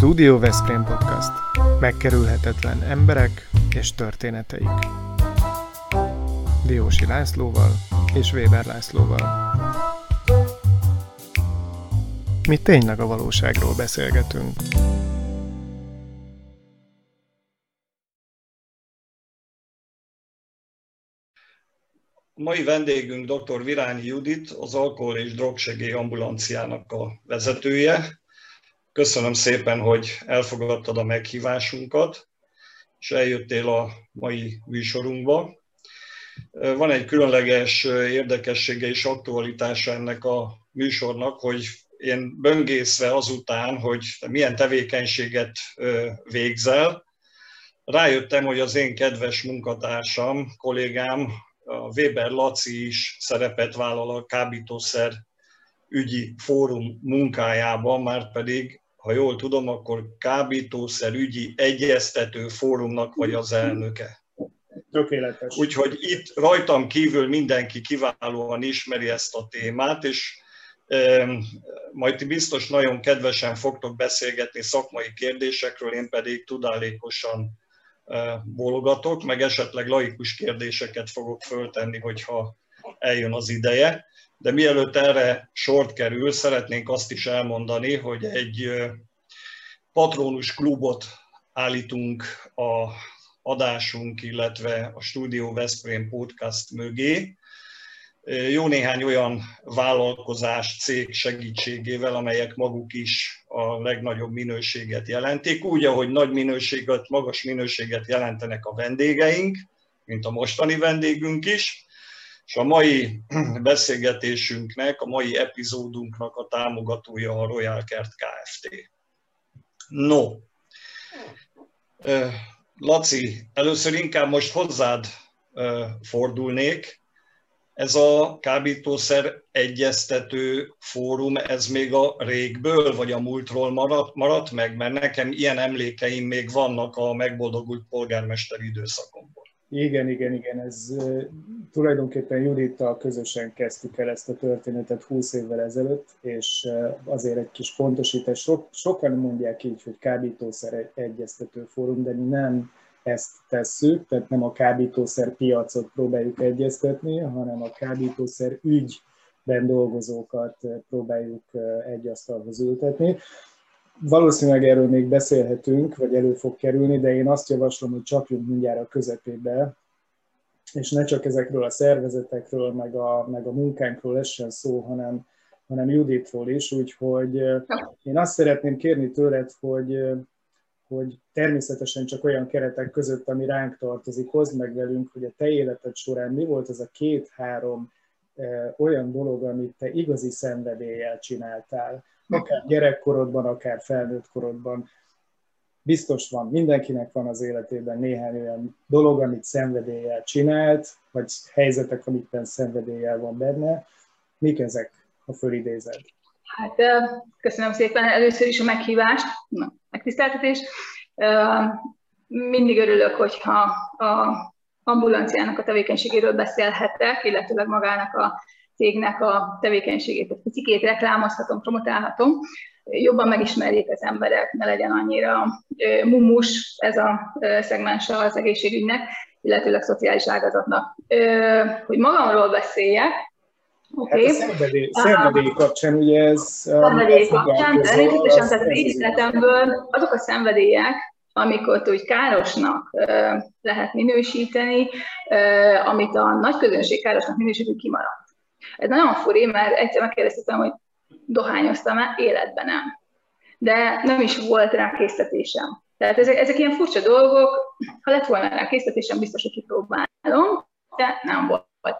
Studio Veszprém Podcast. Megkerülhetetlen emberek és történeteik. Diósi Lászlóval és Weber Lászlóval. Mi tényleg a valóságról beszélgetünk. Mai vendégünk dr. Virányi Judit, az Alkohol és Drogsegély ambulanciának a vezetője. Köszönöm szépen, hogy elfogadtad a meghívásunkat, és eljöttél a mai műsorunkba. Van egy különleges érdekessége és aktualitása ennek a műsornak, hogy én böngészve azután, hogy milyen tevékenységet végzel, rájöttem, hogy az én kedves munkatársam, kollégám, a Weber Laci is szerepet vállal a kábítószer ügyi fórum munkájában, már pedig, ha jól tudom, akkor kábítószer ügyi egyeztető fórumnak vagy az elnöke. Tökéletes. Úgyhogy itt rajtam kívül mindenki kiválóan ismeri ezt a témát, és e, majd ti biztos nagyon kedvesen fogtok beszélgetni szakmai kérdésekről, én pedig tudálékosan bólogatok, meg esetleg laikus kérdéseket fogok föltenni, hogyha eljön az ideje. De mielőtt erre sort kerül, szeretnénk azt is elmondani, hogy egy patronus klubot állítunk a adásunk, illetve a Studio Veszprém podcast mögé, jó néhány olyan vállalkozás, cég segítségével, amelyek maguk is a legnagyobb minőséget jelentik, úgy, ahogy nagy minőséget, magas minőséget jelentenek a vendégeink, mint a mostani vendégünk is, és a mai beszélgetésünknek, a mai epizódunknak a támogatója a Royal Kert Kft. No, Laci, először inkább most hozzád fordulnék, ez a kábítószer egyeztető fórum, ez még a régből, vagy a múltról maradt, maradt meg? Mert nekem ilyen emlékeim még vannak a megboldogult polgármester időszakomból. Igen, igen, igen. Ez tulajdonképpen Judittal közösen kezdtük el ezt a történetet 20 évvel ezelőtt, és azért egy kis pontosítás. Sok, sokan mondják így, hogy kábítószer egyeztető fórum, de mi nem ezt tesszük, tehát nem a kábítószer piacot próbáljuk egyeztetni, hanem a kábítószer ügyben dolgozókat próbáljuk egy asztalhoz ültetni. Valószínűleg erről még beszélhetünk, vagy elő fog kerülni, de én azt javaslom, hogy csapjunk mindjárt a közepébe, és ne csak ezekről a szervezetekről, meg a, meg a munkánkról essen szó, hanem, hanem Juditról is, úgyhogy én azt szeretném kérni tőled, hogy hogy természetesen csak olyan keretek között, ami ránk tartozik, hozd meg velünk, hogy a te életed során mi volt az a két-három olyan dolog, amit te igazi szenvedéllyel csináltál, akár gyerekkorodban, akár felnőtt korodban. Biztos van, mindenkinek van az életében néhány olyan dolog, amit szenvedéllyel csinált, vagy helyzetek, amikben szenvedéllyel van benne. Mik ezek, ha fölidézed? Hát köszönöm szépen először is a meghívást, na, megtiszteltetés. Mindig örülök, hogyha a ambulanciának a tevékenységéről beszélhetek, illetőleg magának a cégnek a tevékenységét egy picit reklámozhatom, promotálhatom, jobban megismerjék az emberek, ne legyen annyira mumus ez a szegmense az egészségügynek, illetőleg szociális ágazatnak. Hogy magamról beszéljek, Okay. Hát a szenvedély, szenvedély kapcsán ugye ez... Szenvedély kapcsán, természetesen, tehát az életemből azok a szenvedélyek, amikor úgy károsnak lehet minősíteni, amit a nagy közönség károsnak minősítő kimaradt. Ez nagyon furi, mert egyszer megkérdeztem, hogy dohányoztam-e, életben nem. De nem is volt rá készítésem. Tehát ezek, ezek ilyen furcsa dolgok, ha lett volna rá készítésem, biztos, hogy kipróbálom, de nem volt.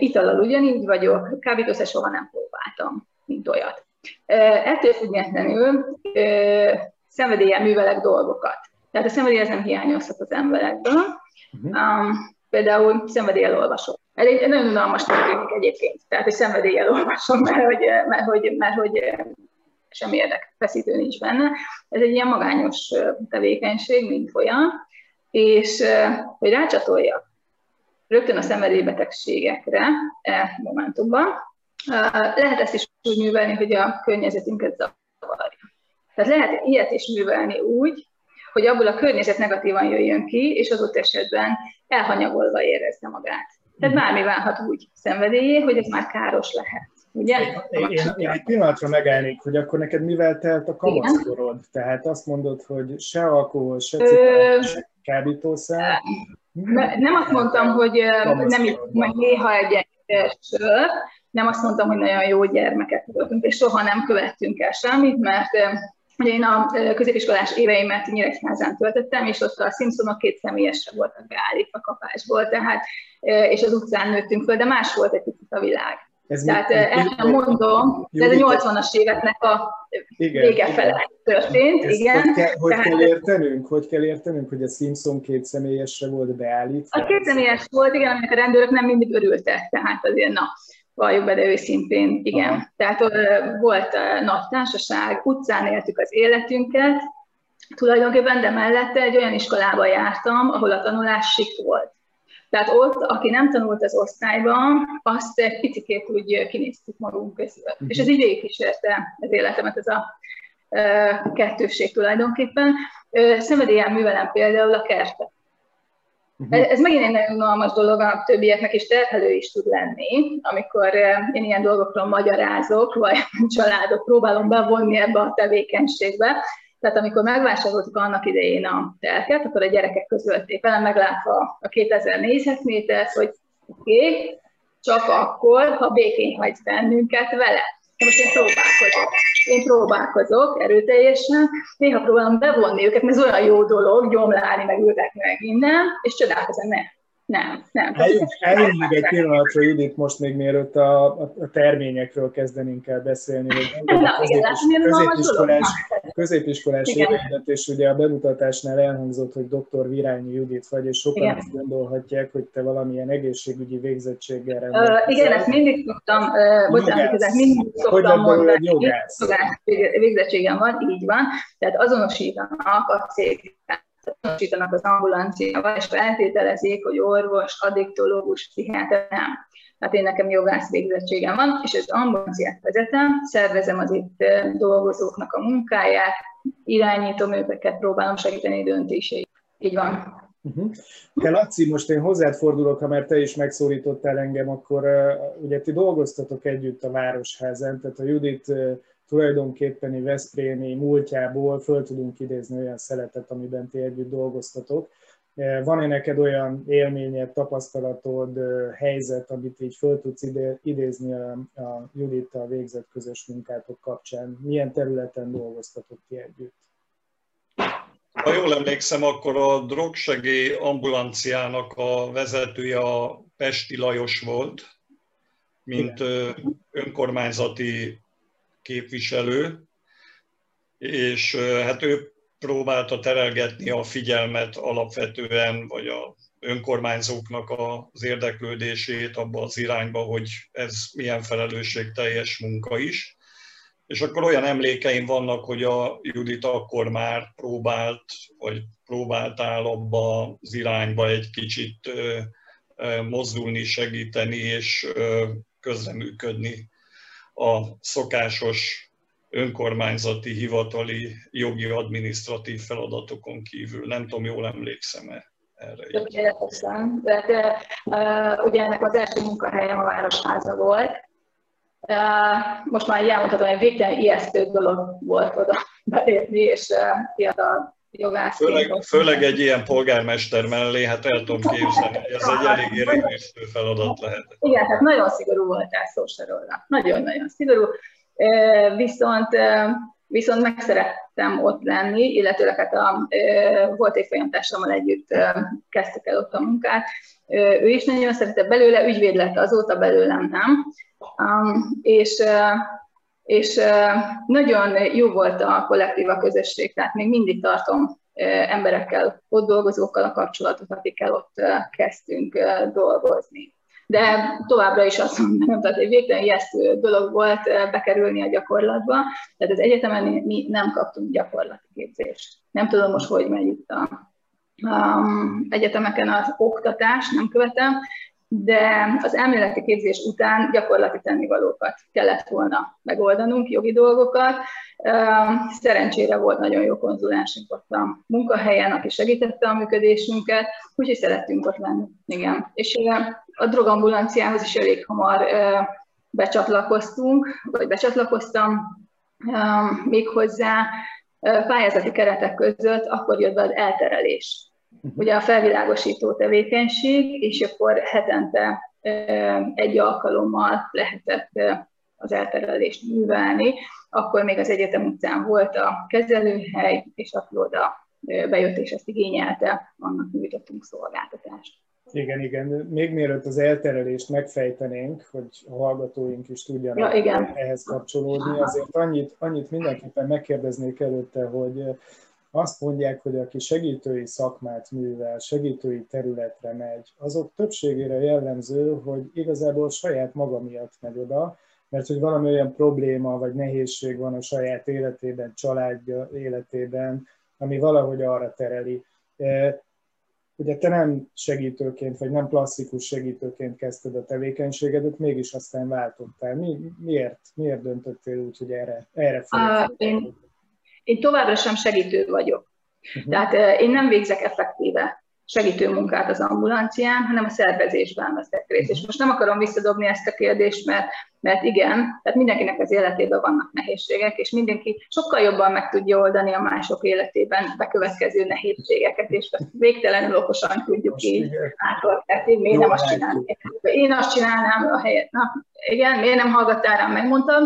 Itallal ugyanígy vagyok, kábítószer soha nem próbáltam, mint olyat. Ettől függetlenül szenvedéllyel művelek dolgokat. Tehát a szenvedély nem hiányozhat az emberekből. Uh-huh. Um, például szenvedéllyel olvasok. Ez egy nagyon unalmas történik egyébként. Tehát, hogy szenvedéllyel olvasom, mert hogy, mert hogy, mert hogy semmi érdekfeszítő nincs benne. Ez egy ilyen magányos tevékenység, mint olyan, és hogy rácsatoljak rögtön a szenvedélybetegségekre e momentumban. Lehet ezt is úgy művelni, hogy a környezetünket zavarja. Tehát lehet ilyet is művelni úgy, hogy abból a környezet negatívan jöjjön ki, és az ott esetben elhanyagolva érezze magát. Tehát bármi válhat úgy szenvedélyé, hogy ez már káros lehet. Ugye? Én, én, én egy pillanatra megállnék, hogy akkor neked mivel telt a kamaszkorod? Tehát azt mondod, hogy se alkohol, se cipár, se kábítószer. Nem azt mondtam, hogy nem így, majd néha egy sör, nem azt mondtam, hogy nagyon jó gyermekek voltunk, és soha nem követtünk el semmit, mert Ugye én a középiskolás éveimet Nyíregyházán töltöttem, és ott a Simpsonok két személyesre voltak beállítva kapásból, tehát, és az utcán nőttünk föl, de más volt egy picit a világ. Ez Tehát ezt nem mondom, de ez a 80-as éveknek a igen, vége fele történt. Ezt igen. Hogy, kell, hogy Tehát, kell értenünk? Hogy kell értenünk, hogy a Simpson két személyesre volt beállítva? A két személyes volt, igen, aminek a rendőrök nem mindig örültek, tehát azért na, valljuk be, de őszintén, igen. Aha. Tehát volt uh, nagy társaság, utcán éltük az életünket, tulajdonképpen, de mellette egy olyan iskolába jártam, ahol a tanulás sik volt. Tehát ott, aki nem tanult az osztályban, azt egy picit úgy kinéztük magunk közül. Uh-huh. És ez így végigkísérte az életemet, ez a kettősség tulajdonképpen. Szenvedélyen művelem például a kertet. Uh-huh. Ez megint egy nagyon unalmas dolog, a többieknek is terhelő is tud lenni, amikor én ilyen dolgokról magyarázok, vagy családok próbálom bevonni ebbe a tevékenységbe, tehát amikor megvásároltuk annak idején a telket, akkor a gyerekek közölték velem, meglátva a 2000 négyzetmétert, hogy oké, okay, csak akkor, ha békén hagy bennünket vele. Most én próbálkozok. Én próbálkozok erőteljesen, néha próbálom bevonni őket, mert ez olyan jó dolog, gyomlálni, meg ültetni, meg minden, és csodálkozom, ne, nem, nem. Eljön még egy pillanatra, Judit, most még mielőtt a, a terményekről kezdenénk el beszélni, hogy a középiskolás, középiskolás évedet, és ugye a bemutatásnál elhangzott, hogy dr. Virányi Judit vagy, és sokan igen. azt gondolhatják, hogy te valamilyen egészségügyi végzettséggel rendelkezel. Igen, ezt mindig szoktam, uh, bocsánat, ezek mindig szoktam mondani. Jogász. Végzettségem van, így van, tehát azonosítanak a cég azonosítanak az ambulanciával, és feltételezik, hogy orvos, addiktológus, pszichiáter nem. Hát én nekem jogász végzettségem van, és az ambulanciát vezetem, szervezem az itt dolgozóknak a munkáját, irányítom őket, próbálom segíteni döntéseit. Így van. Uh-huh. Te Laci, most én hozzád fordulok, ha már te is megszólítottál engem, akkor uh, ugye ti dolgoztatok együtt a Városházán, tehát a Judit uh, tulajdonképpeni Veszprémi múltjából föl tudunk idézni olyan szeletet, amiben ti együtt dolgoztatok. E, van-e neked olyan élményed, tapasztalatod, e, helyzet, amit így föl tudsz idézni a, a Judittal végzett közös munkátok kapcsán? Milyen területen dolgoztatok ti együtt? Ha jól emlékszem, akkor a drogsegély ambulanciának a vezetője a Pesti Lajos volt, mint önkormányzati képviselő, és hát ő próbálta terelgetni a figyelmet alapvetően, vagy a önkormányzóknak az érdeklődését abba az irányba, hogy ez milyen felelősségteljes munka is. És akkor olyan emlékeim vannak, hogy a Judit akkor már próbált, vagy próbáltál abba az irányba egy kicsit mozdulni, segíteni és közreműködni a szokásos önkormányzati, hivatali, jogi, adminisztratív feladatokon kívül. Nem tudom, jól emlékszem-e erre. Tökéletesen. Tehát, uh, ugye ennek az első munkahelyem a Városháza volt. Uh, most már elmondhatom, hogy végtelen ijesztő dolog volt oda belépni, és uh, fiatal jogász. Főleg, főleg egy ilyen polgármester mellé, hát el tudom képzelni, hogy ez egy elég érintő feladat lehet. Igen, hát nagyon szigorú voltál szó se róla. Nagyon-nagyon szigorú. Viszont, viszont megszerettem ott lenni, illetőleg hát a, volt egy folyamtársammal együtt kezdtük el ott a munkát. Ő is nagyon szeretett belőle, ügyvéd lett azóta belőlem, nem. És és nagyon jó volt a kollektíva közösség, tehát még mindig tartom emberekkel, ott dolgozókkal a kapcsolatot, akikkel ott kezdtünk dolgozni. De továbbra is azt mondom, tehát egy végtelen ijesztő dolog volt bekerülni a gyakorlatba, tehát az egyetemen mi nem kaptunk gyakorlati képzést. Nem tudom most, hogy megy itt a um, egyetemeken az oktatás, nem követem, de az elméleti képzés után gyakorlati tennivalókat kellett volna megoldanunk, jogi dolgokat. Szerencsére volt nagyon jó konzulensünk ott a munkahelyen, aki segítette a működésünket, úgyhogy szerettünk ott lenni. Igen. És a drogambulanciához is elég hamar becsatlakoztunk, vagy becsatlakoztam méghozzá pályázati keretek között, akkor jött be az elterelés. Ugye a felvilágosító tevékenység, és akkor hetente egy alkalommal lehetett az elterelést művelni. Akkor még az egyetem utcán volt a kezelőhely, és akkor oda bejött és ezt igényelte, annak nyújtottunk szolgáltatást. Igen, igen. Még mielőtt az elterelést megfejtenénk, hogy a hallgatóink is tudjanak ja, igen. ehhez kapcsolódni, azért annyit, annyit mindenképpen megkérdeznék előtte, hogy azt mondják, hogy aki segítői szakmát művel, segítői területre megy, azok többségére jellemző, hogy igazából saját maga miatt megy oda, mert hogy valami olyan probléma vagy nehézség van a saját életében, családja életében, ami valahogy arra tereli. E, ugye te nem segítőként, vagy nem klasszikus segítőként kezdted a tevékenységedet, mégis aztán váltottál. Mi, miért? Miért döntöttél úgy, hogy erre, erre fogod? Én, én továbbra sem segítő vagyok. Uh-huh. Tehát én nem végzek effektíve segítő munkát az ambulancián, hanem a szervezésben veszek részt. És most nem akarom visszadobni ezt a kérdést, mert, mert igen, tehát mindenkinek az életében vannak nehézségek, és mindenki sokkal jobban meg tudja oldani a mások életében bekövetkező nehézségeket, és végtelenül okosan tudjuk most így átoltatni. Miért nem azt csinálni? Én azt csinálnám a helyet. Na, igen, miért nem hallgattál rám, megmondtam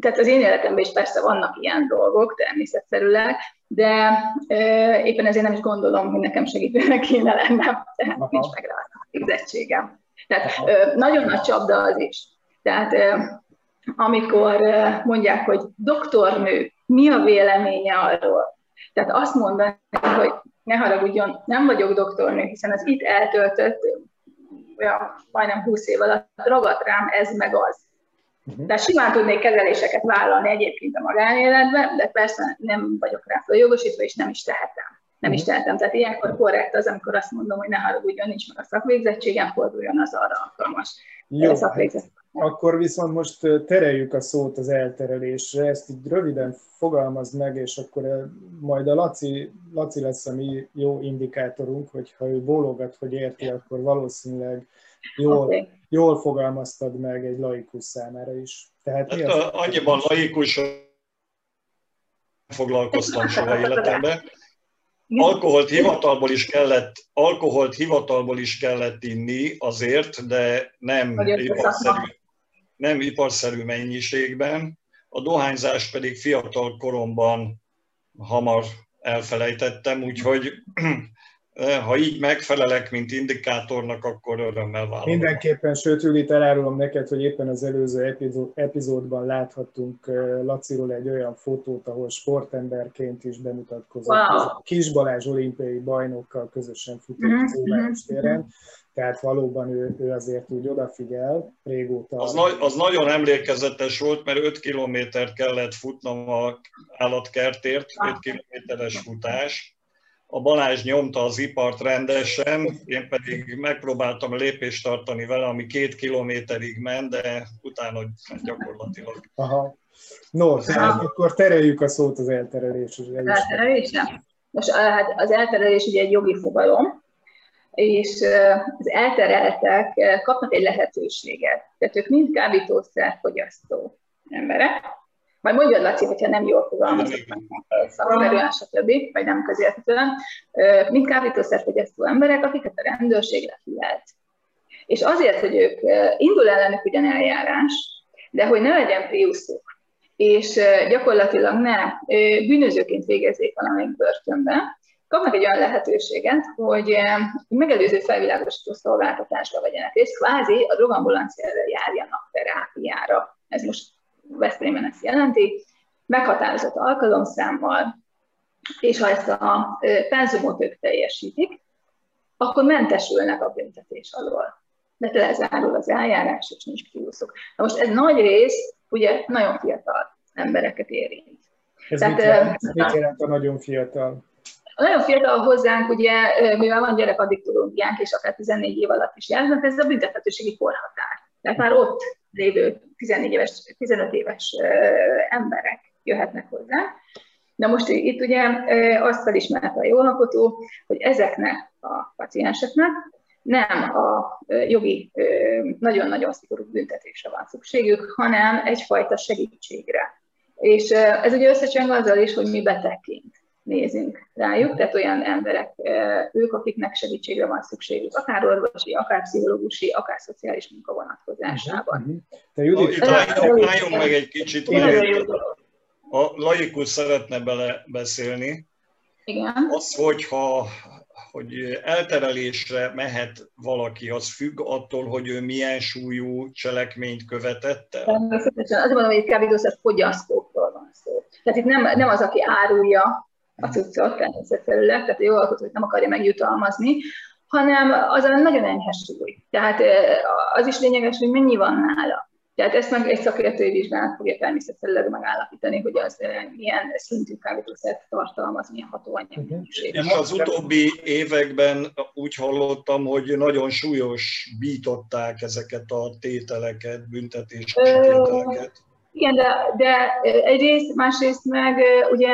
tehát az én életemben is persze vannak ilyen dolgok, természetszerűleg, de e, éppen ezért nem is gondolom, hogy nekem segítőnek kéne lennem, tehát Aha. nincs meg rá a fizetségem. Tehát e, nagyon nagy csapda az is. Tehát e, amikor mondják, hogy doktornő, mi a véleménye arról? Tehát azt mondani, hogy ne haragudjon, nem vagyok doktornő, hiszen az itt eltöltött olyan majdnem 20 év alatt ragadt rám ez meg az. Uh-huh. Tehát simán tudnék kezeléseket vállalni egyébként a magánéletben, de persze nem vagyok rá följogosítva, és nem is tehetem. Nem is mhm. tehetem. Tehát ilyenkor korrekt az, amikor azt mondom, hogy ne haragudjon, nincs meg a szakvégzettségem, forduljon az arra alkalmas Jó, hát akkor viszont most tereljük a szót az elterelésre, ezt így röviden fogalmazd meg, és akkor majd a Laci, Laci lesz a mi jó indikátorunk, hogyha ő bólogat, hogy érti, akkor valószínűleg jól, okay. jól fogalmaztad meg egy laikus számára is. Tehát hát, a, annyiban laikus foglalkoztam soha életemben. Alkoholt hivatalból is kellett, alkoholt hivatalból is kellett inni azért, de nem iparszerű, nem iparszerű mennyiségben. A dohányzás pedig fiatal koromban hamar elfelejtettem, úgyhogy ha így megfelelek, mint indikátornak, akkor örömmel vállalom. Mindenképpen, sőt, Judit, elárulom neked, hogy éppen az előző epizódban láthattunk Laciról egy olyan fotót, ahol sportemberként is bemutatkozott. Wow. Kis Balázs olimpiai bajnokkal közösen futott mm-hmm. az téren, tehát valóban ő, ő azért úgy odafigyel régóta. Az, nagy, az nagyon emlékezetes volt, mert 5 kilométert kellett futnom a állatkertért, 5 kilométeres futás, a Balázs nyomta az ipart rendesen, én pedig megpróbáltam lépést tartani vele, ami két kilométerig ment, de utána gyakorlatilag. Aha. No, tehát akkor tereljük a szót az elterelésre. Elterelésre? Most hát az elterelés ugye egy jogi fogalom, és az eltereltek kapnak egy lehetőséget. Tehát ők mind kábítószerfogyasztó emberek, majd mondjad, Laci, hogyha nem jól fogalmazok szakszerűen, stb., vagy nem közérthetően, mint kábítószerfogyasztó emberek, akiket a rendőrség lefilelt. És azért, hogy ők indul ellenük ugyan eljárás, de hogy ne legyen priuszuk, és gyakorlatilag ne bűnözőként végezzék valamelyik börtönbe, kapnak egy olyan lehetőséget, hogy megelőző felvilágosító szolgáltatásra vegyenek részt, kvázi a drogambulanciára járjanak terápiára. Ez most Veszprémben ezt jelenti, meghatározott alkalomszámmal, és ha ezt a penzumot ők teljesítik, akkor mentesülnek a büntetés alól. De lezárul az eljárás, és nincs kiúszok. Na most ez nagy rész, ugye nagyon fiatal embereket érint. Ez Tehát, mit, jelent, mit jelent a nagyon fiatal? A nagyon fiatal hozzánk, ugye, mivel van gyerekaddiktorológiánk, és akár 14 év alatt is járnak, ez a büntethetőségi korhatár. Tehát már ott lévő 14 éves, 15 éves emberek jöhetnek hozzá. Na most itt ugye azt felismerte a jogalkotó, hogy ezeknek a pacienseknek nem a jogi nagyon-nagyon szigorú büntetésre van szükségük, hanem egyfajta segítségre. És ez ugye összecseng azzal is, hogy mi betegként nézünk rájuk, tehát olyan emberek ők, akiknek segítségre van szükségük, akár orvosi, akár pszichológusi, akár szociális munka vonatkozásában. Mhm. Te Judit, álljunk meg egy kicsit, a laikus szeretne bele beszélni. Igen. Az, hogyha hogy elterelésre mehet valaki, az függ attól, hogy ő milyen súlyú cselekményt követett el? Természetesen. Azt mondom, hogy egy kábítószer fogyasztókról van szó. Tehát itt nem, nem az, aki árulja a cuccot természetszerűleg, tehát a jogalkotó nem akarja megjutalmazni, hanem az a nagyon enyhe súly. Tehát az is lényeges, hogy mennyi van nála. Tehát ezt meg egy szakértői vizsgálat fogja természetesen megállapítani, hogy az milyen szintű kábítószert tartalmaz, milyen hatóanyag uh És az utóbbi években úgy hallottam, hogy nagyon súlyos bították ezeket a tételeket, büntetési tételeket. Igen, de, de egyrészt, másrészt meg ugye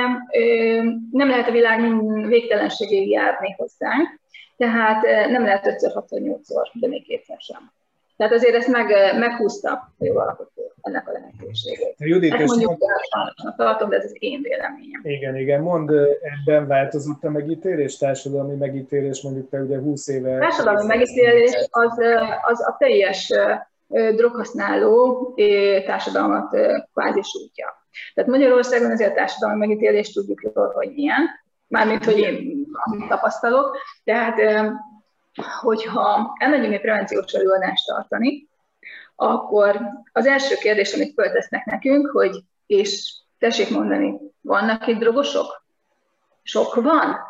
nem lehet a világ végtelenségéig járni hozzánk, tehát nem lehet 5 6 8-szor, de még kétszer sem. Tehát azért ezt meg, meghúzta a jogalkotó ennek a lehetőségét. Judit, ezt mondjuk mondjuk tartom, de ez az én véleményem. Igen, igen. Mond, ebben változott a megítélés, társadalmi megítélés, mondjuk te ugye 20 éve... Társadalmi megítélés az, az a teljes droghasználó társadalmat kvázi sújtja. Tehát Magyarországon azért a társadalmi megítélést tudjuk jól, hogy milyen, mármint, hogy én amit tapasztalok. Tehát hogyha elmegyünk egy prevenciós előadást tartani, akkor az első kérdés, amit föltesznek nekünk, hogy és tessék mondani, vannak itt drogosok? Sok van?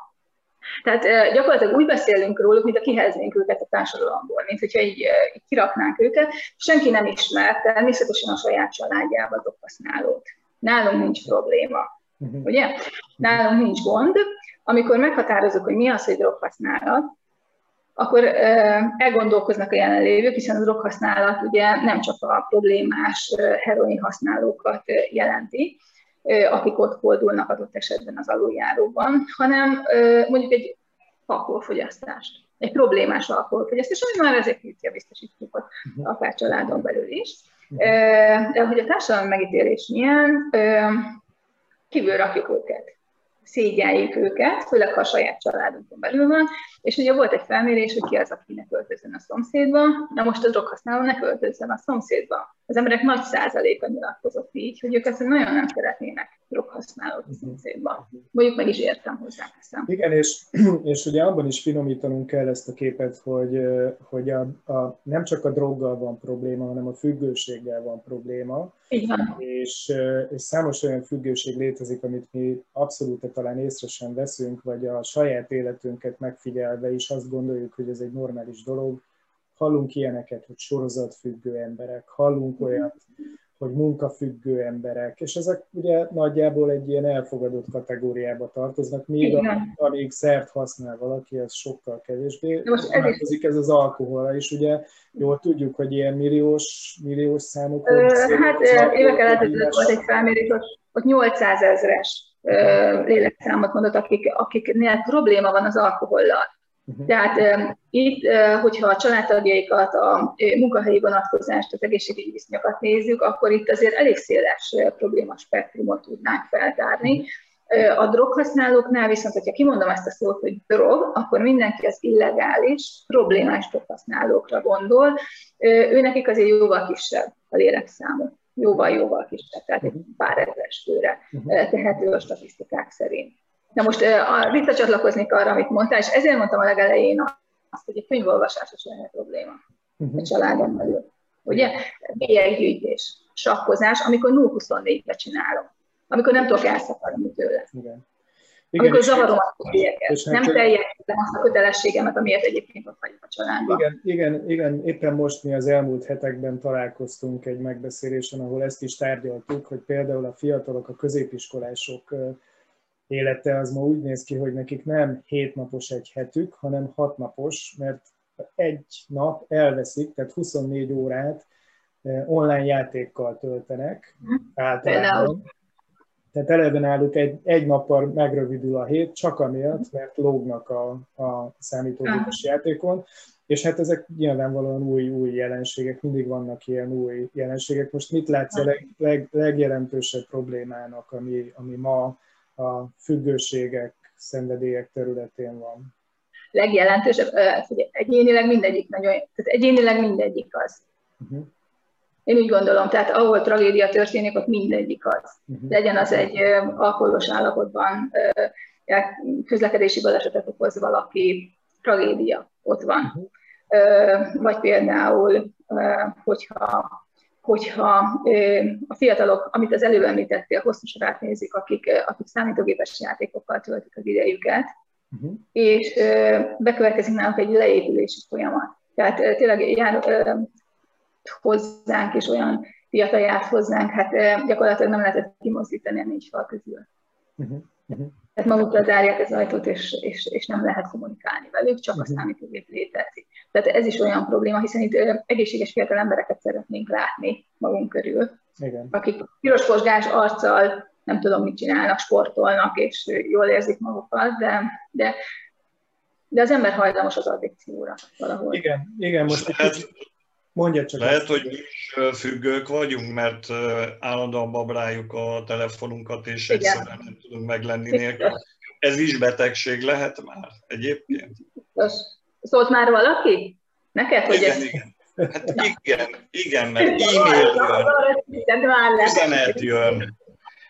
Tehát gyakorlatilag úgy beszélünk róluk, mint a kiheznénk őket a társadalomból, mint hogyha így, így kiraknánk őket. Senki nem ismer természetesen a saját családjába droghasználót. Nálunk nincs probléma. Uh-huh. Ugye? Nálunk nincs gond. Amikor meghatározunk, hogy mi az, hogy droghasználat, akkor elgondolkoznak a jelenlévők, hiszen a droghasználat ugye nem csak a problémás heroin használókat jelenti, akik ott fordulnak adott esetben az aluljáróban, hanem mondjuk egy alkoholfogyasztást, egy problémás alkoholfogyasztás, ami már ezek a biztosítjuk akár családon belül is. De hogy a társadalmi megítélés milyen, kívül rakjuk őket szégyeljük őket, főleg ha a saját családunkon belül van, és ugye volt egy felmérés, hogy ki az, aki ne költözön a szomszédba, na most a droghasználó ne költözön a szomszédba. Az emberek nagy százaléka nyilatkozott így, hogy ők ezt nagyon nem szeretnének droghasználót a szomszédba. Mondjuk meg is értem hozzá. Igen, és, és ugye abban is finomítanunk kell ezt a képet, hogy, hogy a, a, nem csak a droggal van probléma, hanem a függőséggel van probléma. Igen. És, és számos olyan függőség létezik, amit mi abszolút talán észre sem veszünk, vagy a saját életünket megfigyelve is azt gondoljuk, hogy ez egy normális dolog. Hallunk ilyeneket, hogy sorozatfüggő emberek, hallunk olyat, hogy munkafüggő emberek, és ezek ugye nagyjából egy ilyen elfogadott kategóriába tartoznak, míg a, amíg szert használ valaki, az sokkal kevésbé. Vonatkozik ez az alkoholra is, ugye jól tudjuk, hogy ilyen milliós, milliós számokról Hát évekkel ezelőtt volt egy felmérés, ott 800 ezres lélekszámot mondott, akik, akiknél probléma van az alkohollal. Uh-huh. Tehát itt, hogyha a családtagjaikat, a munkahelyi vonatkozást, az egészségügyi viszonyokat nézzük, akkor itt azért elég széles uh, problémaspektrumot tudnánk feltárni. Uh, a droghasználóknál viszont, hogyha kimondom ezt a szót, hogy drog, akkor mindenki az illegális, problémás droghasználókra gondol. Uh, őnekik azért jóval kisebb a lélekszámuk jóval-jóval kisebb, tehát egy pár ezeres főre uh-huh. tehető a statisztikák szerint. Na most visszacsatlakoznék arra, amit mondtál, és ezért mondtam a legelején azt, hogy a könyvolvasás is lehet probléma uh-huh. a családon belül. Ugye? Bélyeggyűjtés, sakkozás, amikor 0-24-be csinálom, amikor nem tudok elszakadni tőle. Igen. Igen, amikor zavarom a bélyeket, nem hát, teljesítem azt a kötelességemet, amiért egyébként ott vagyok a családban. Igen, igen, igen, éppen most mi az elmúlt hetekben találkoztunk egy megbeszélésen, ahol ezt is tárgyaltuk, hogy például a fiatalok, a középiskolások élete az ma úgy néz ki, hogy nekik nem hétnapos egy hetük, hanem hat napos, mert egy nap elveszik, tehát 24 órát online játékkal töltenek általában. Tehát eleve náluk egy, egy nappal megrövidül a hét, csak amiatt, mert lógnak a, a számítógépes játékon, és hát ezek nyilvánvalóan új, új jelenségek, mindig vannak ilyen új jelenségek. Most mit látsz a leg, leg, legjelentősebb problémának, ami, ami ma a függőségek, szenvedélyek területén van? Legjelentősebb, egyénileg mindegyik nagyon, tehát egyénileg mindegyik az. Uh-huh. Én úgy gondolom, tehát ahol tragédia történik, ott mindegyik az. Uh-huh. Legyen az egy alkoholos állapotban közlekedési balesetet okoz valaki, tragédia ott van. Uh-huh vagy például, hogyha, hogyha a fiatalok, amit az előbb említettél, hosszú sorát nézik, akik, akik számítógépes játékokkal töltik az idejüket, uh-huh. és bekövetkezik náluk egy leépülési folyamat. Tehát tényleg jár hozzánk, és olyan fiatal járt hozzánk, hát gyakorlatilag nem lehetett kimozdítani a négy fal közül. Uh-huh. Uh-huh. Tehát magukra zárják az ajtót, és, és, és nem lehet kommunikálni velük, csak uh-huh. a számítógép létezik. Tehát ez is olyan probléma, hiszen itt egészséges fiatal embereket szeretnénk látni magunk körül, Igen. akik piros posgás arccal nem tudom, mit csinálnak, sportolnak, és jól érzik magukat, de, de, de az ember hajlamos az addikcióra valahol. Igen, igen most lehet, mondja csak Lehet, azt. hogy mi is függők vagyunk, mert állandóan babráljuk a telefonunkat, és igen. egyszerűen nem tudunk meglenni nélkül. Ez is betegség lehet már egyébként? Szólt már valaki? Neked, hogy igen, ez... igen. Hát igen, igen, mert e-mail jön, üzenet jön,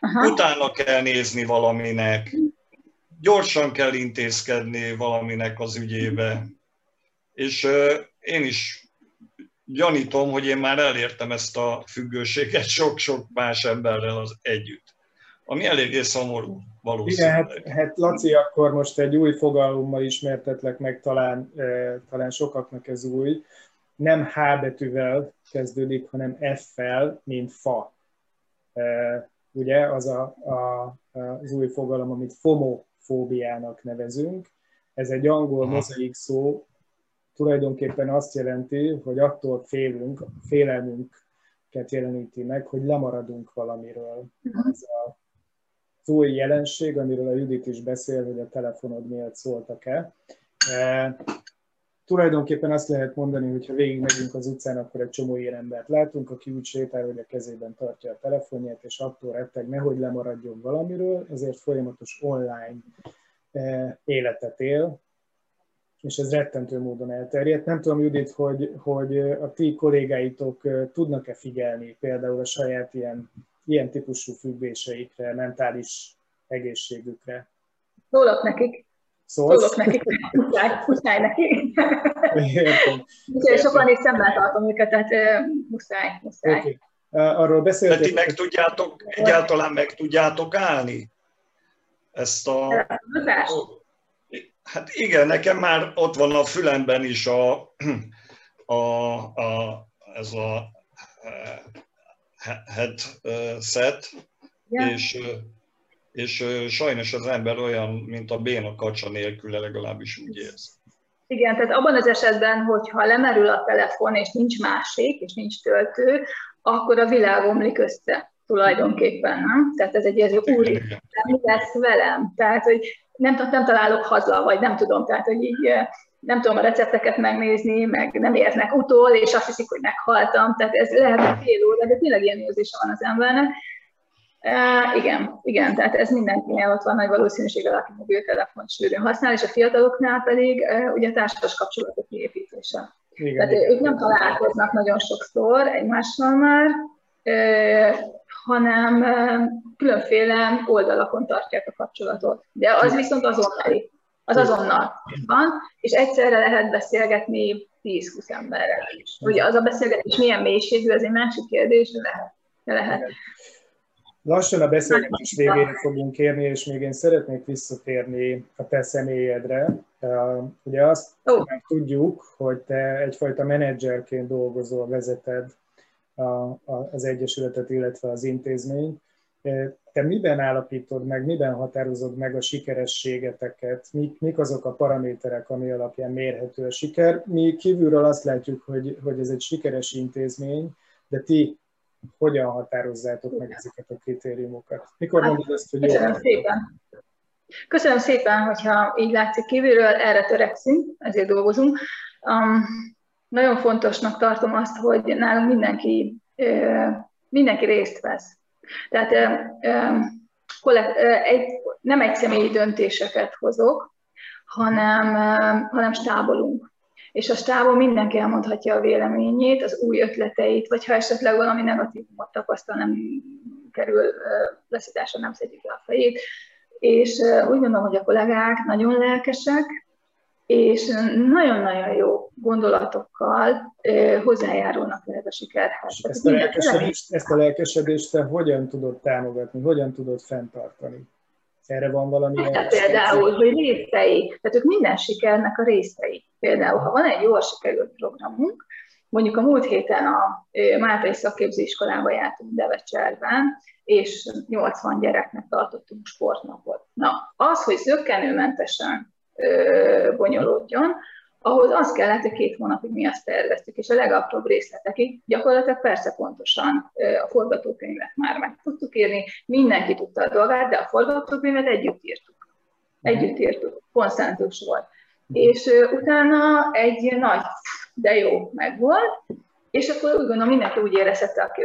Aha. utána kell nézni valaminek, gyorsan kell intézkedni valaminek az ügyébe. És uh, én is gyanítom, hogy én már elértem ezt a függőséget sok-sok más emberrel az együtt, ami eléggé szomorú valószínűleg. Igen, hát, hát Laci, akkor most egy új fogalommal ismertetlek meg, talán, e, talán sokaknak ez új. Nem H betűvel kezdődik, hanem F-fel, mint fa. E, ugye, az a, a, az új fogalom, amit FOMO-fóbiának nevezünk. Ez egy angol mozaik szó, tulajdonképpen azt jelenti, hogy attól félünk, félelmünket jeleníti meg, hogy lemaradunk valamiről. Ez a az új jelenség, amiről a Judit is beszél, hogy a telefonod miatt szóltak-e. E, tulajdonképpen azt lehet mondani, hogy ha végigmegyünk az utcán, akkor egy csomó ilyen embert látunk, aki úgy sétál, hogy a kezében tartja a telefonját, és attól retteg, nehogy lemaradjon valamiről, ezért folyamatos online e, életet él, és ez rettentő módon elterjedt. Nem tudom, Judit, hogy, hogy a ti kollégáitok tudnak-e figyelni például a saját ilyen ilyen típusú függvéseikre, mentális egészségükre. Szólok nekik. Szólsz? Szólok nekik, muszáj, muszáj nekik. Értem. Úgyhogy sokan is szemmel tartom őket, tehát uh, muszáj, muszáj. Okay. Arról beszéltek... De ti meg tudjátok, egyáltalán meg tudjátok állni ezt a... Hát igen, nekem már ott van a fülemben is a, a, a ez a headset, yeah. és, és sajnos az ember olyan, mint a béna kacsa nélkül, legalábbis úgy érzi. Igen, tehát abban az esetben, hogyha lemerül a telefon, és nincs másik, és nincs töltő, akkor a világ omlik össze tulajdonképpen, nem? Tehát ez egy ilyen úr, mi lesz velem? Tehát, hogy nem, nem találok haza, vagy nem tudom, tehát, hogy így nem tudom a recepteket megnézni, meg nem érnek utol, és azt hiszik, hogy meghaltam. Tehát ez lehet, hogy fél óra, de tényleg ilyen érzése van az embernek. Uh, igen, igen, tehát ez mindenkinél ott van nagy valószínűséggel, aki mobiltelefont sűrűn használ, és a fiataloknál pedig uh, ugye társas kapcsolatok kiépítése. Igen, tehát ők nem találkoznak nagyon sokszor egymással már, uh, hanem különféle oldalakon tartják a kapcsolatot. De az viszont azonnali az azonnal van, és egyszerre lehet beszélgetni 10-20 emberrel is. Ugye az a beszélgetés milyen mélységű, az egy másik kérdés, de lehet. De lehet. Lassan a beszélgetés végére fogunk érni, és még én szeretnék visszatérni a te személyedre. Ugye azt oh. tudjuk, hogy te egyfajta menedzserként dolgozol, vezeted az Egyesületet, illetve az intézményt. Te miben állapítod meg, miben határozod meg a sikerességeteket? Mik, mik azok a paraméterek, ami alapján mérhető a siker? Mi kívülről azt látjuk, hogy, hogy ez egy sikeres intézmény, de ti hogyan határozzátok meg ezeket a kritériumokat? Mikor hát, mondod ezt, hogy Köszönöm jó? szépen. Köszönöm szépen, hogyha így látszik kívülről, erre törekszünk, ezért dolgozunk. Um, nagyon fontosnak tartom azt, hogy nálunk mindenki, mindenki részt vesz. Tehát egy, nem egy személyi döntéseket hozok, hanem, hanem stábolunk. És a stábon mindenki elmondhatja a véleményét, az új ötleteit, vagy ha esetleg valami negatívumot tapasztal, nem kerül leszításra, nem szedjük le a fejét. És úgy gondolom, hogy a kollégák nagyon lelkesek, és nagyon-nagyon jó gondolatokkal hozzájárulnak ehhez a sikerhez. Ezt a, lelkesedést, ezt a lelkesedést te hogyan tudod támogatni, hogyan tudod fenntartani? Erre van valami... Hát például, hogy részei, tehát ők minden sikernek a részei. Például, ha van egy jól sikerült programunk, mondjuk a múlt héten a Máltai Szakképzőiskolába jártunk Devecserben, és 80 gyereknek tartottunk sportnapot. Na, az, hogy zöggenőmentesen bonyolódjon, ahhoz az kellett, hogy két hónapig mi azt terveztük, és a legapróbb részletekig gyakorlatilag persze pontosan a forgatókönyvet már meg tudtuk írni, mindenki tudta a dolgát, de a forgatókönyvet együtt írtuk. Együtt írtuk, konszentus volt. És utána egy nagy, de jó megvolt, és akkor úgy gondolom mindenki úgy érezhette, aki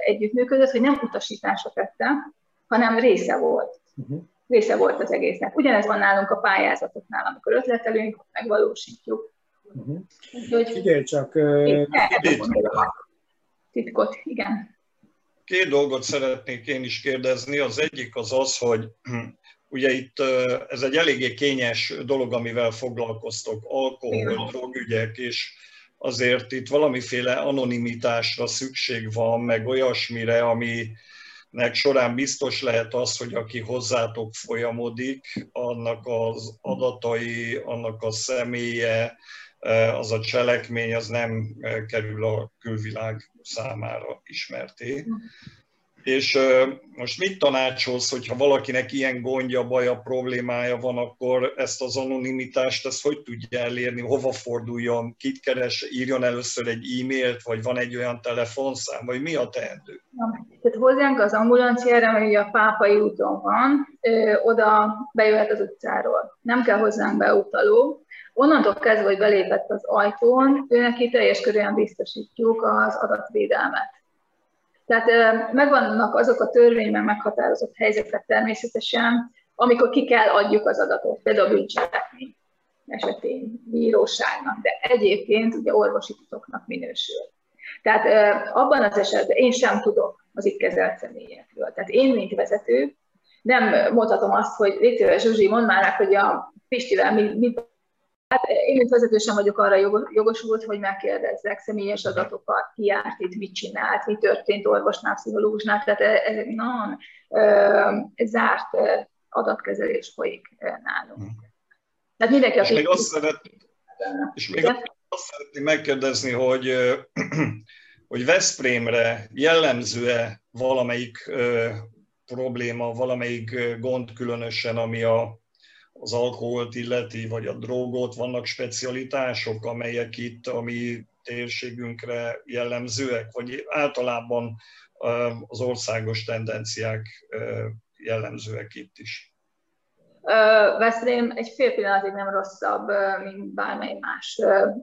együttműködött, hogy nem utasítások tette, hanem része volt. Uh-huh része volt az egésznek. Ugyanez van nálunk a pályázatoknál, amikor ötletelünk, megvalósítjuk. Uh-huh. Úgyhogy, Figyelj csak... Titkot, igen. Két dolgot szeretnék én is kérdezni. Az egyik az az, hogy ugye itt ez egy eléggé kényes dolog, amivel foglalkoztok, alkohol, drogügyek, és azért itt valamiféle anonimitásra szükség van, meg olyasmire, ami nek során biztos lehet az, hogy aki hozzátok folyamodik, annak az adatai, annak a személye, eh, az a cselekmény, az nem eh, kerül a külvilág számára ismerté. És most mit tanácsolsz, hogyha valakinek ilyen gondja, baja, problémája van, akkor ezt az anonimitást, ezt hogy tudja elérni, hova forduljon, kit keres, írjon először egy e-mailt, vagy van egy olyan telefonszám, vagy mi a teendő? Tehát hozzánk az ambulanciára, ami a Pápai úton van, ö, oda bejöhet az utcáról. Nem kell hozzánk beutaló. Onnantól kezdve, hogy belépett az ajtón, ő neki teljes körülön biztosítjuk az adatvédelmet tehát megvannak azok a törvényben meghatározott helyzetek természetesen, amikor ki kell adjuk az adatot, például a bűncselekmény esetén bíróságnak, de egyébként ugye orvosi titoknak minősül. Tehát abban az esetben én sem tudok az itt kezelt személyekről. Tehát én, mint vezető, nem mondhatom azt, hogy légy Zsuzsi, mondd már hogy a Pistivel mi, mit Hát én, mint vezető sem vagyok arra jogosult, hogy megkérdezzek személyes adatokat, ki járt itt, mit csinált, mi történt orvosnál, pszichológusnál, tehát ez egy nagyon zárt adatkezelés folyik nálunk. Tehát mindenki, és még azt, szeret, és még azt szeretném megkérdezni, hogy, hogy Veszprémre jellemző-e valamelyik probléma, valamelyik gond különösen, ami a az alkoholt illeti, vagy a drogot, vannak specialitások, amelyek itt a mi térségünkre jellemzőek, vagy általában az országos tendenciák jellemzőek itt is? Veszprém egy fél pillanatig nem rosszabb, mint bármely más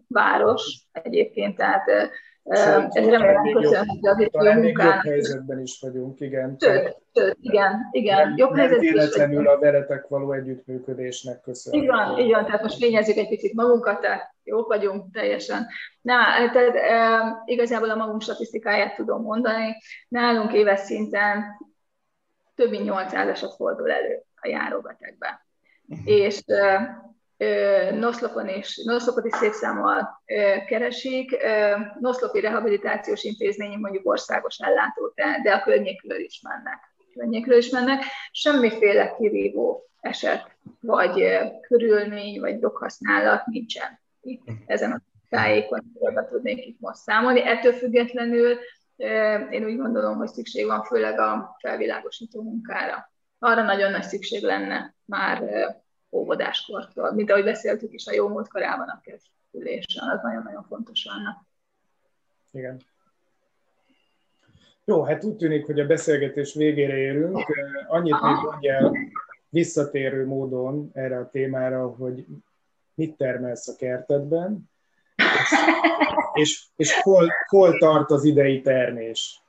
város egyébként, tehát Sőt, ez remélem köszönhető az talán még jobb helyzetben is vagyunk, igen. Sőt, sőt igen, igen. Nem, jobb nem véletlenül a veletek való együttműködésnek köszönhető. Igen, igen, tehát most fényezzük egy picit magunkat, tehát jók vagyunk teljesen. Na, tehát e, igazából a magunk statisztikáját tudom mondani. Nálunk éves szinten több mint 800% eset fordul elő a járóbetegben. Uh-huh. És Noszlopon is, Noszlopot is szép keresik. Noszlopi rehabilitációs intézmény mondjuk országos ellátó, de a környékről is mennek. Környékről is mennek. Semmiféle kirívó eset, vagy körülmény, vagy doghasználat nincsen itt ezen a tájékon, be tudnék itt most számolni. Ettől függetlenül én úgy gondolom, hogy szükség van főleg a felvilágosító munkára. Arra nagyon nagy szükség lenne már óvodáskortól, mint ahogy beszéltük is a jó múlt korában a kezdülésen, az nagyon-nagyon fontos lenne. Igen. Jó, hát úgy tűnik, hogy a beszélgetés végére érünk. Annyit még mondjál visszatérő módon erre a témára, hogy mit termelsz a kertedben, és, és, és hol, hol tart az idei termés.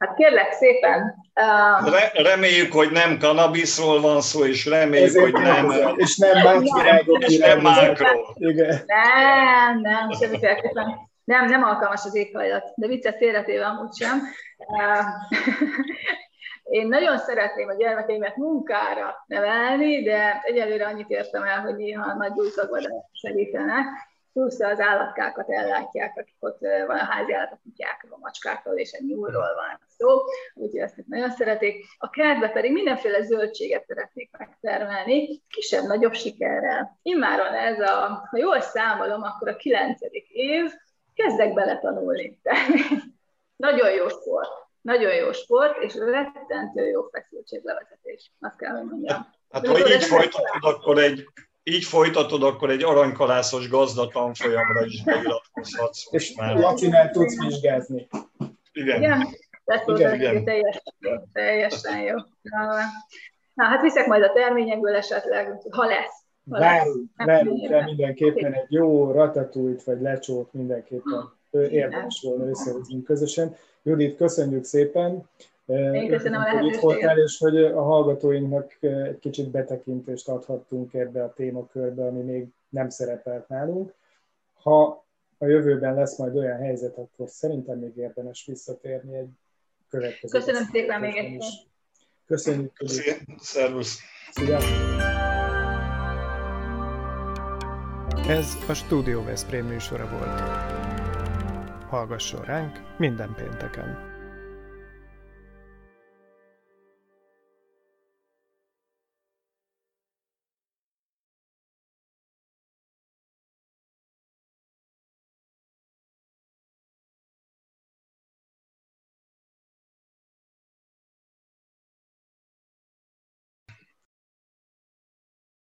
Hát kérlek szépen. Uh... Re- reméljük, hogy nem kanabiszról van szó, és reméljük, Ezért hogy nem... nem és nem virágok És nem mákról. Igen. Nem, nem, semmiféleképpen. Nem, nem alkalmas az éghajlat, de viccet félretéve amúgy sem. Uh, én nagyon szeretném a gyermekeimet munkára nevelni, de egyelőre annyit értem el, hogy néha nagy gyújtagvadást segítenek, plusz az állatkákat ellátják, akik ott van a házi állat, a kutyákról, a macskákról és a nyúlról van szó, úgyhogy ezt nagyon szeretik. A kertbe pedig mindenféle zöldséget szeretnék megtermelni, kisebb-nagyobb sikerrel. Immáron ez a, ha jól számolom, akkor a kilencedik év, kezdek bele tanulni. nagyon jó sport. Nagyon jó sport, és rettentő jó feszültséglevezetés. Azt kell, hogy mondjam. Hát, ha így folytatod, akkor egy így folytatod, akkor egy aranykalászos gazdatlan folyamra is beiratkozhatsz. És már. Lacinál tudsz vizsgázni. Igen. Igen. Igen, igen. Teljesen jó. Teljesen jó. Na, hát viszek majd a terményekből esetleg, ha lesz. Várunk, várunk rá mindenképpen egy jó ratatújt, vagy lecsót mindenképpen érdemes volna összehozni közösen. Judit, köszönjük szépen. Én köszönöm a lehetőséget. Itt voltál, és hogy a hallgatóinknak egy kicsit betekintést adhattunk ebbe a témakörbe, ami még nem szerepelt nálunk. Ha a jövőben lesz majd olyan helyzet, akkor szerintem még érdemes visszatérni egy következő. Köszönöm szépen még egyszer. Köszönjük. Szervusz. Szia. Ez a Studio Veszprém műsora volt. Hallgasson ránk minden pénteken!